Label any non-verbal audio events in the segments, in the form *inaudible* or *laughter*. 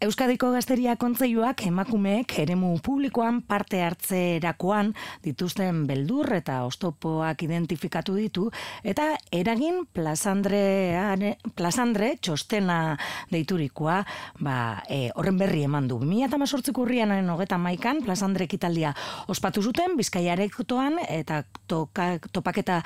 Euskadiko Gazteria Kontseiluak emakumeek eremu publikoan parte hartzerakoan dituzten beldur eta ostopoak identifikatu ditu eta eragin plasandre, plasandre txostena deiturikoa ba, e, horren berri eman du. 2018 urrianaren hogeta maikan plasandre ekitaldia ospatu zuten Bizkaiarektoan eta toka, topaketa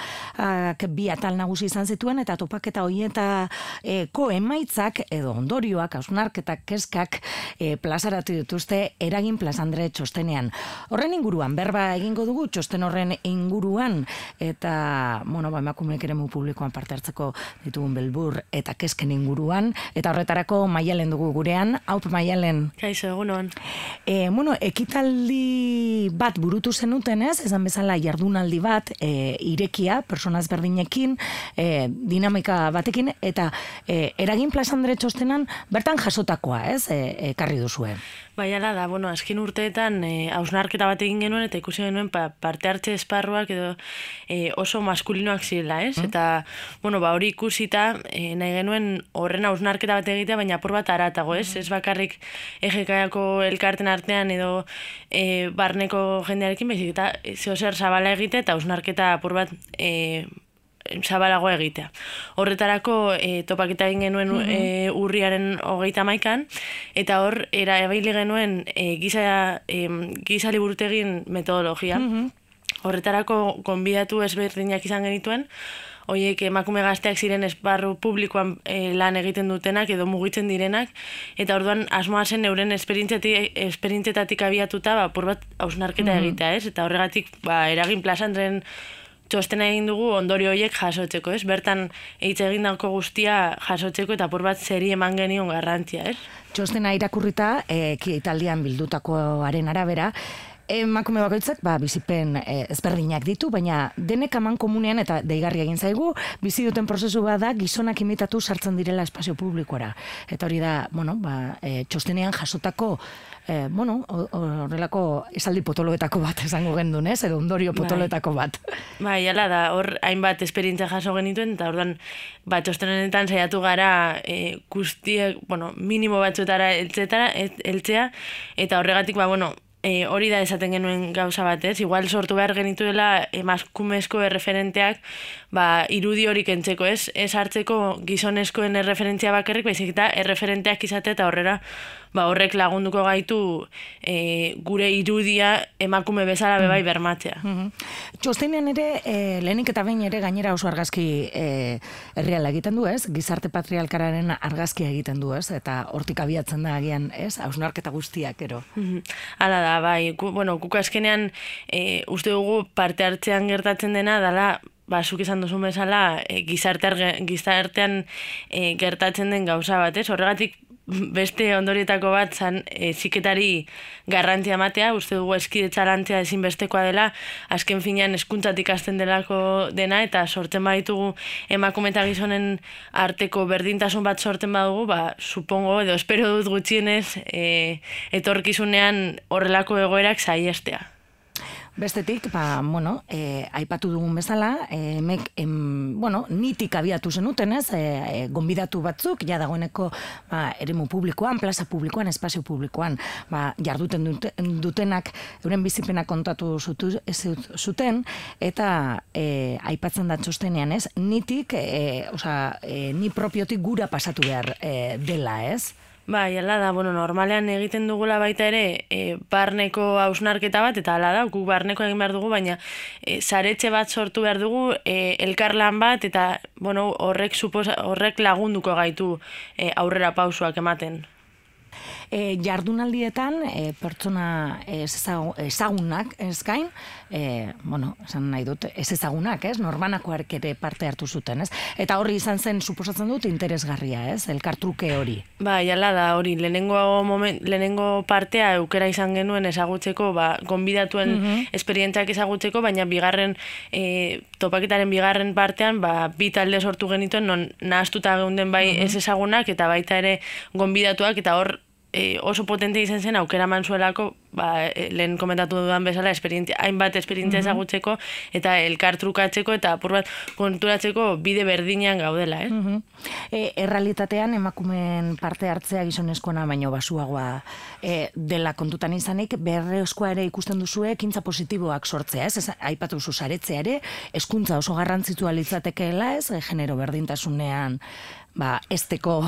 bi atal nagusi izan zituen eta topaketa hoieta e, ko emaitzak edo ondorioak, hausnarketak, kezkak e, plazaratu dituzte eragin plazandre txostenean. Horren inguruan, berba egingo dugu txosten horren inguruan eta, bueno, ba, emakumeek ere mu publikoan parte hartzeko ditugun belbur eta kezken inguruan eta horretarako maialen dugu gurean, haup maialen. Kaixo, egunon. E, bueno, ekitaldi bat burutu zenuten ez, esan bezala jardunaldi bat, e, irekia, personaz berdinekin, e, dinamika batekin, eta e, eragin plazandre txostenan bertan jasotakoa, ez, ekarri duzue. Bai, ala da, bueno, azken urteetan e, hausnarketa bat egin genuen eta ikusi genuen pa, parte hartze esparruak edo e, oso maskulinoak zirela, ez? Mm. Eta, bueno, ba, hori ikusita e, nahi genuen horren hausnarketa bat egitea, baina apur bat aratago, ez? Mm. Ez bakarrik egekaiako elkarten artean edo e, barneko jendearekin, bezik eta zeo zer zabala egite eta hausnarketa apur bat e, zabalago egitea. Horretarako e, topaketa egin genuen mm urriaren hogeita maikan, eta hor, era ebaili genuen e, giza, e, giza liburutegin metodologia. Mhm. Horretarako konbidatu ezberdinak izan genituen, Oiek emakume gazteak ziren esparru publikoan lan egiten dutenak edo mugitzen direnak eta orduan asmoa zen euren esperientzietatik abiatuta ba, bat hausnarketa mm egitea, ez? Eta horregatik ba, eragin plazandren txostena egin dugu ondorio horiek jasotzeko, ez? Bertan eitz egin dako guztia jasotzeko eta por bat zeri eman genion garrantzia, ez? Txostena irakurrita, e, italdian bildutakoaren arabera, emakume bakoitzak ba, bizipen e, ezberdinak ditu, baina denek aman komunean eta deigarri egin zaigu, bizi duten prozesu bada gizonak imitatu sartzen direla espazio publikoara. Eta hori da, bueno, ba, e, txostenean jasotako e, bueno, horrelako esaldi potoloetako bat *laughs* esango gendun, ez? Edo ondorio bai. potoloetako bat. Bai, ala da, hor hainbat esperientzia jaso genituen, eta orduan, ba, txostenenetan saiatu gara e, guztiek, bueno, minimo batzuetara eltzetara, eltzea, eta horregatik, ba, bueno, e, hori da esaten genuen gauza bat, ez? Igual sortu behar genituela emaskumezko erreferenteak ba, irudi hori kentzeko, ez? Ez hartzeko gizonezkoen erreferentzia bakarrik, baizik eta erreferenteak izate eta horrera ba, horrek lagunduko gaitu e, gure irudia emakume bezala bebai mm. bermatzea. Mm -hmm. Txostenean ere, e, lehenik eta behin ere gainera oso argazki e, herriala egiten du, ez? Gizarte patrialkararen argazkia egiten du, ez? Eta hortik abiatzen da agian, ez? Hausnarketa guztiak, ero. Mm Hala da, bai. Gu, bueno, kuka eskenean e, uste dugu parte hartzean gertatzen dena, dala ba, zuk izan duzu bezala, e, gizartean e, gertatzen den gauza bat, ez? Horregatik, beste ondorietako bat zan e, ziketari garrantzia matea, uste dugu eskidetza lantzia ezinbestekoa dela, azken finean eskuntzatik azten delako dena, eta sortzen baditugu emakumeta gizonen arteko berdintasun bat sortzen badugu, ba, supongo, edo espero dut gutxienez, e, etorkizunean horrelako egoerak zaiestea. Bestetik, ba, bueno, e, aipatu dugun bezala, e, mek, em, bueno, nitik abiatu zenuten, ez, e, e, gonbidatu batzuk, ja dagoeneko, ba, eremu publikoan, plaza publikoan, espazio publikoan, ba, jarduten dutenak, euren bizipena kontatu zutu, zuten, eta e, aipatzen da txostenean, ez, nitik, e, oza, e, ni propiotik gura pasatu behar e, dela, ez? Bai, ala da, bueno, normalean egiten dugula baita ere e, barneko hausnarketa bat, eta ala da, gu barneko egin behar dugu, baina e, zaretxe bat sortu behar dugu, e, elkarlan bat, eta bueno, horrek, suposa, horrek lagunduko gaitu e, aurrera pausuak ematen e, jardunaldietan e, pertsona ezagunak ez gain, e, bueno, esan nahi dut, ez ezagunak, ez, norbanakoarek ere parte hartu zuten, ez? Eta horri izan zen, suposatzen dut, interesgarria, ez, elkartruke hori. Ba, jala da, hori, lehenengo, moment, lehenengo partea eukera izan genuen ezagutzeko, ba, gonbidatuen mm esperientziak ezagutzeko, baina bigarren, e, topaketaren bigarren partean, ba, bi talde sortu genituen, non nahaztuta geunden bai mm ez ezagunak, eta baita ere gonbidatuak, eta hor e, oso potente izan zen aukera manzuelako ba, e, lehen komentatu dudan bezala, esperientzia, hainbat esperientzia Mhm. ezagutzeko, eta elkartrukatzeko, eta apur bat konturatzeko bide berdinean gaudela, eh? Mhm. E, errealitatean emakumeen parte hartzea gizonezkoena baino basuagoa e, dela kontutan izanik berreoskoa ere ikusten duzue ekintza positiboak sortzea, ez? ez aipatu zu saretzea ere, eskuntza oso garrantzitsua litzatekeela, ez? Genero berdintasunean ba, esteko.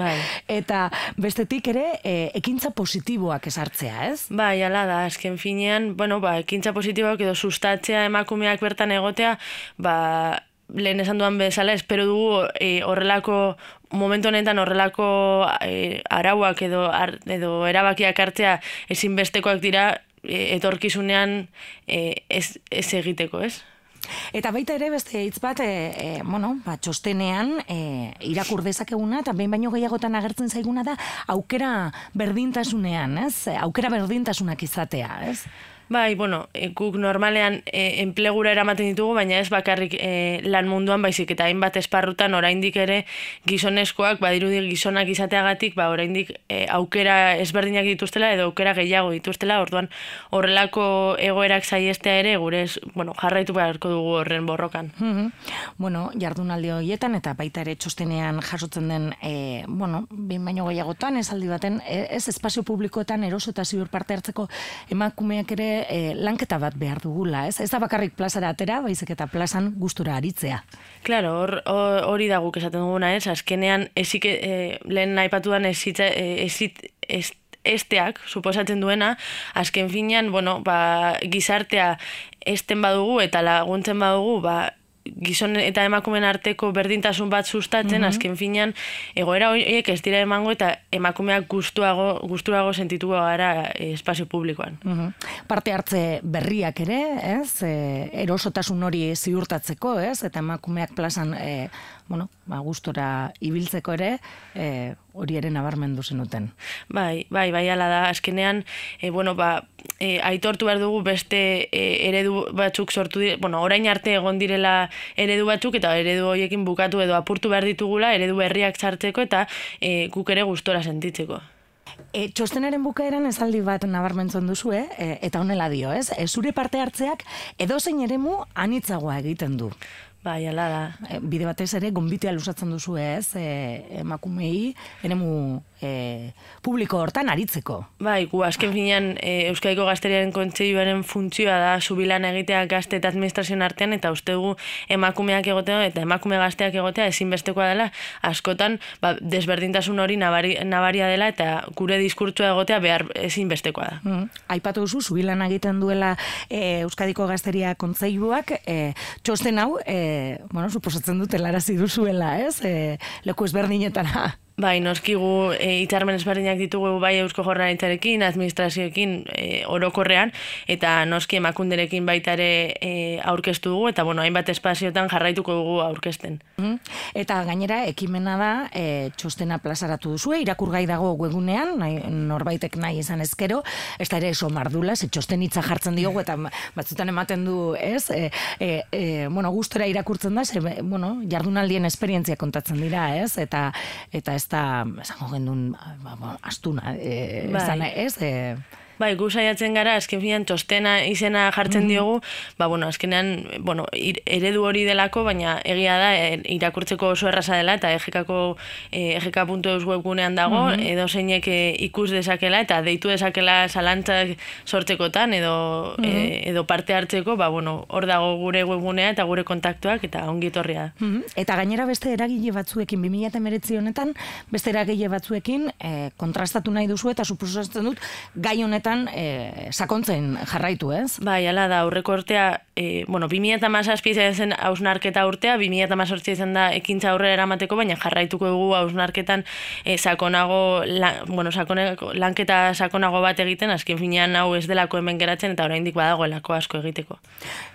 Bai. *laughs* Eta bestetik ere, e, ekintza positiboak esartzea, ez? Bai, ala da, azken finean, bueno, ba, ekintza positiboak edo sustatzea emakumeak bertan egotea, ba, lehen esan duan bezala, espero dugu e, horrelako, momentu honetan horrelako e, arauak edo, ar, edo erabakiak hartzea ezinbestekoak dira e, etorkizunean e, ez, ez egiteko, ez? Eta baita ere beste hitz bat, e, e, bueno, ba, txostenean e, irakur dezakeguna, eta behin baino gehiagotan agertzen zaiguna da, aukera berdintasunean, ez? Aukera berdintasunak izatea, ez? Bai, bueno, e, guk normalean e, enplegura eramaten ditugu, baina ez bakarrik e, lan munduan baizik eta hainbat esparrutan oraindik ere gizonezkoak badirudi gizonak izateagatik, ba oraindik e, aukera ezberdinak dituztela edo aukera gehiago dituztela, orduan horrelako egoerak saiestea ere gure bueno, jarraitu beharko dugu horren borrokan. Mhm. Bueno, jardunaldi horietan eta baita ere txostenean jasotzen den, e, bueno, behin baino gehiagotan, esaldi baten, e, ez espazio publikoetan eroso eta ziur parte hartzeko emakumeak ere e, lanketa bat behar dugula, ez? Ez da bakarrik plazara atera, baizik eta plazan gustura aritzea. Claro, hor- hor- hori da guk esaten duguna, ez? Azkenean, ezik, e, lehen nahi patudan ezitza, ezit, ez, esteak, suposatzen duena, azken finean, bueno, ba, gizartea esten badugu eta laguntzen badugu, ba, gizon eta emakumeen arteko berdintasun bat sustatzen, azken finean, egoera horiek ez dira emango eta emakumeak gustuago, gusturago sentituko gara eh, espazio publikoan. Mhm. Parte hartze berriak ere, ez? E, erosotasun hori ziurtatzeko, ez? Eta emakumeak plazan, e, bueno, ba, gustora ibiltzeko ere, e, hori ere nabarmendu zenuten. Bai, bai, bai, ala da, azkenean, e, bueno, ba, e, aitortu behar dugu beste e, eredu batzuk sortu dire, bueno, orain arte egon direla eredu batzuk eta eredu horiekin bukatu edo apurtu behar ditugula eredu berriak sartzeko eta e, guk ere gustora sentitzeko. E, txostenaren bukaeran esaldi bat nabarmentzen duzu, eh? E, eta honela dio, ez? E, zure parte hartzeak edozein eremu anitzagoa egiten du. Bai, ala da. E, bide batez ere, gonbitea lusatzen duzu, ez? E, emakumei, eremu e, publiko hortan aritzeko. Bai, gu azken finean e, Euskadiko Gazteriaren Kontseiluaren funtzioa da subilan egitea gazte eta administrazioen artean eta uste dugu emakumeak egotea eta emakume gazteak egotea ezinbestekoa dela askotan ba, desberdintasun hori nabari, nabaria dela eta gure diskurtsoa egotea behar ezinbestekoa da. Mm. Aipatu duzu, zubilan egiten duela e, Euskadiko Gazteria Kontseiluak, e, txosten hau, e, bueno, suposatzen dut helarazi duzuela, ez? E, leku ezberdinetara. Bai, noski gu e, hitzarmen ezberdinak ditugu bai Eusko Jornaritzarekin, administrazioekin e, orokorrean, eta noski emakunderekin baita ere e, aurkeztu dugu, eta bueno, hainbat espaziotan jarraituko dugu aurkezten. Eta gainera, ekimena da, e, txostena plazaratu duzue, irakurgai dago webunean, nahi, norbaitek nahi izan ezkero, ez da ere eso mardula, ze txosten hitza jartzen diogu, eta batzutan ematen du, ez, e, e, e, bueno, gustora irakurtzen da, ze, bueno, jardunaldien esperientzia kontatzen dira, ez, eta eta ez da, esango gendun, ba, ba, astuna, e, Bai. ez, e, Bai, gu saiatzen gara, azken finean txostena izena jartzen diogu, ba, bueno, azkenean, bueno, ir- eredu hori delako, baina egia da, e, irakurtzeko oso erraza dela, eta egekako, e, egk.eus webgunean dago, edo zeinek e, ikus dezakela, eta deitu dezakela zalantzak sortzekotan, edo, e, edo parte hartzeko, ba, bueno, hor dago gure webgunea eta gure kontaktuak, eta ongi etorria. Mhm. Eta gainera beste eragile batzuekin, 2019 honetan, beste eragile batzuekin e, kontrastatu nahi duzu eta suposatzen dut gai honetan e, sakontzen jarraitu, ez? Bai, ala da, aurreko urtea, e, bueno, 2008 izan zen hausnarketa urtea, 2008 izan da ekintza aurrera eramateko, baina jarraituko dugu hausnarketan e, sakonago, la, bueno, sakoneko, lanketa sakonago bat egiten, azken finean hau ez delako hemen geratzen, eta oraindik badagoelako asko egiteko.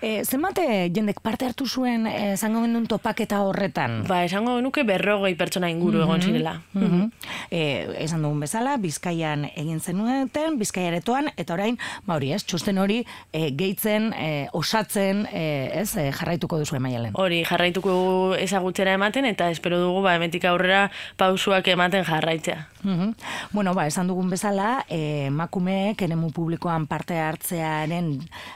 E, zenbate jendek parte hartu zuen e, zango gendun topaketa horretan? Ba, esango genuke berrogei pertsona inguru egon zirela. Mhm. E, esan dugun bezala, Bizkaian egin zenuten, Bizkaiaren aretoan, eta orain, ba hori ez, txosten hori e, gehitzen, e, osatzen, e, ez, e, jarraituko duzu emaialen. Hori, jarraituko ezagutzera ematen, eta espero dugu, ba, emetik aurrera pausuak ematen jarraitzea. Mm Bueno, ba, esan dugun bezala, e, makumeek enemu publikoan parte hartzearen,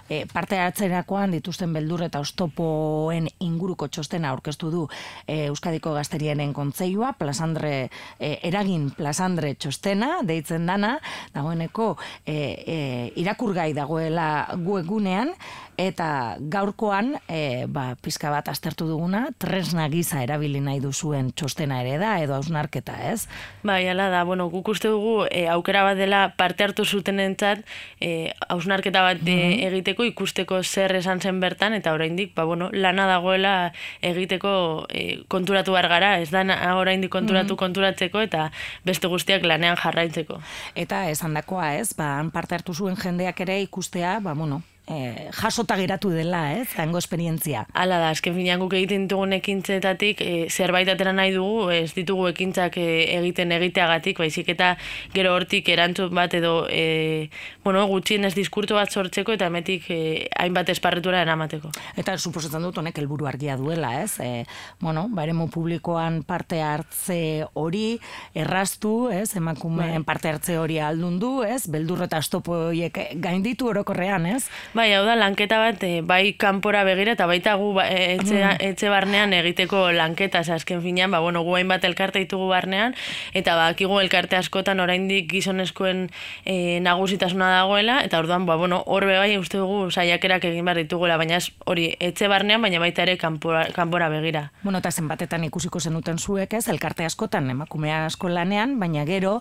e, parte hartzerakoan dituzten beldur eta ostopoen inguruko txostena aurkeztu du e, Euskadiko Gazteriaren kontzeioa, plasandre, e, eragin plasandre txostena, deitzen dana, dagoeneko e, e, irakurgai dagoela guegunean, eta gaurkoan e, ba, pizka bat aztertu duguna tresna giza erabili nahi duzuen txostena ere da edo hausnarketa, ez? Bai, ala da, bueno, guk uste dugu e, aukera bat dela parte hartu zuten entzat e, hausnarketa bat mm egiteko ikusteko zer esan zen bertan eta oraindik, ba, bueno, lana dagoela egiteko e, konturatu bar gara, ez da oraindik konturatu mm konturatzeko eta beste guztiak lanean jarraitzeko. Eta esan dakoa, ez, ba, parte hartu zuen jendeak ere ikustea, ba, bueno, eh, jasota geratu dela, ez, zango esperientzia. Hala da, esken finean guk egiten ditugun ekintzetatik, e, zerbait atera nahi dugu, ez ditugu ekintzak e, egiten egiteagatik, baizik eta gero hortik erantzun bat edo, e, bueno, gutxien ez diskurto bat sortzeko eta emetik e, hainbat esparretura eramateko. Eta suposatzen dut honek helburu argia duela, ez? E, bueno, baremu publikoan parte hartze hori erraztu, ez? Emakumeen bai. parte hartze hori aldundu, ez? Beldur eta estopo gainditu orokorrean, ez? Bai, hau da, lanketa bat, e, bai kanpora begira eta baita gu ba, e, etxe, mm. etxe barnean egiteko lanketa, azken finean, ba, bueno, gu bat elkarte ditugu barnean, eta ba, akigu elkarte askotan oraindik gizonezkoen e, nagusitasuna dagoela, eta orduan, ba, bueno, horbe bai, uste dugu saiakerak egin behar ditugula, baina hori etxe barnean, baina baita ere kanpora, kanpora begira. Bueno, eta zenbatetan ikusiko zenuten zuek ez, elkarte askotan emakumea asko lanean, baina gero,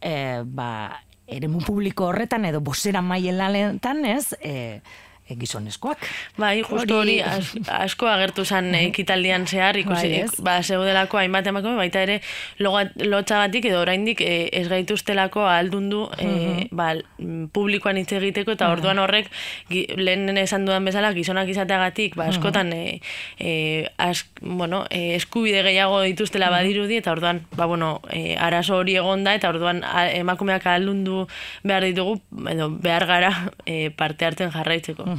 e, ba, eremu publiko horretan edo bosera maien lanetan, ez? E, gizonezkoak. Bai, justu hori asko agertu zen ekitaldian zehar, ikusi, bai, ba, zeudelako hainbat emakume, baita ere lotxagatik edo oraindik e, ez gaituztelako aldundu e, ba, publikoan hitz egiteko, eta orduan horrek, lehen esan dudan bezala, gizonak izateagatik, ba, askotan e, e, bueno, e, eskubide gehiago dituztela badirudi, eta orduan, ba, bueno, e, arazo hori egonda, eta orduan emakumeak aldundu behar ditugu, edo behar gara e, parte hartzen jarraitzeko.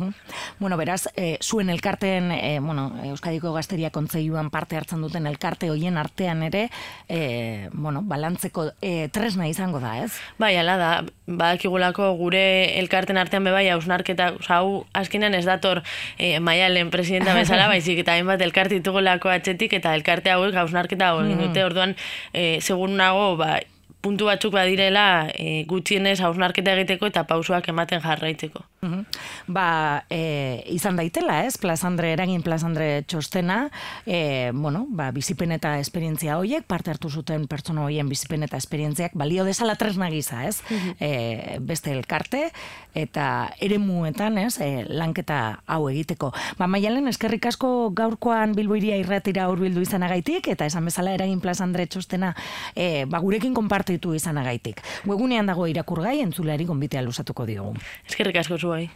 Bueno, beraz, e, zuen elkarteen, e, bueno, Euskadiko Gazteria Kontzeioan parte hartzen duten elkarte hoien artean ere, e, bueno, balantzeko e, tresna izango da, ez? Bai, ala da, badakigulako gure elkarten artean bebai hausnarketa, hau azkenean ez dator e, maialen presidenta bezala, *laughs* baizik eta hainbat elkarte ditugulako atxetik, eta elkarte hauek hausnarketa hau mm. dute, orduan, e, segun nago, ba, puntu batzuk badirela e, gutxienez hausnarketa egiteko eta pausuak ematen jarraitzeko. Mm Ba, e, izan daitela, ez? Plazandre, eragin plazandre txostena, e, bueno, ba, bizipen eta esperientzia horiek, parte hartu zuten pertsona horien bizipen eta esperientziak, balio desala tresna giza, ez? e, beste elkarte, eta ere muetan, ez? E, lanketa hau egiteko. Ba, maialen, eskerrik asko gaurkoan bilboiria irratira urbildu izanagaitik, eta esan bezala eragin plazandre txostena, e, ba, gurekin konpartu izanagaitik. Webunean dago irakurgai entzuleari gonbitea lusatuko diogu. Eskerrik asko zuai.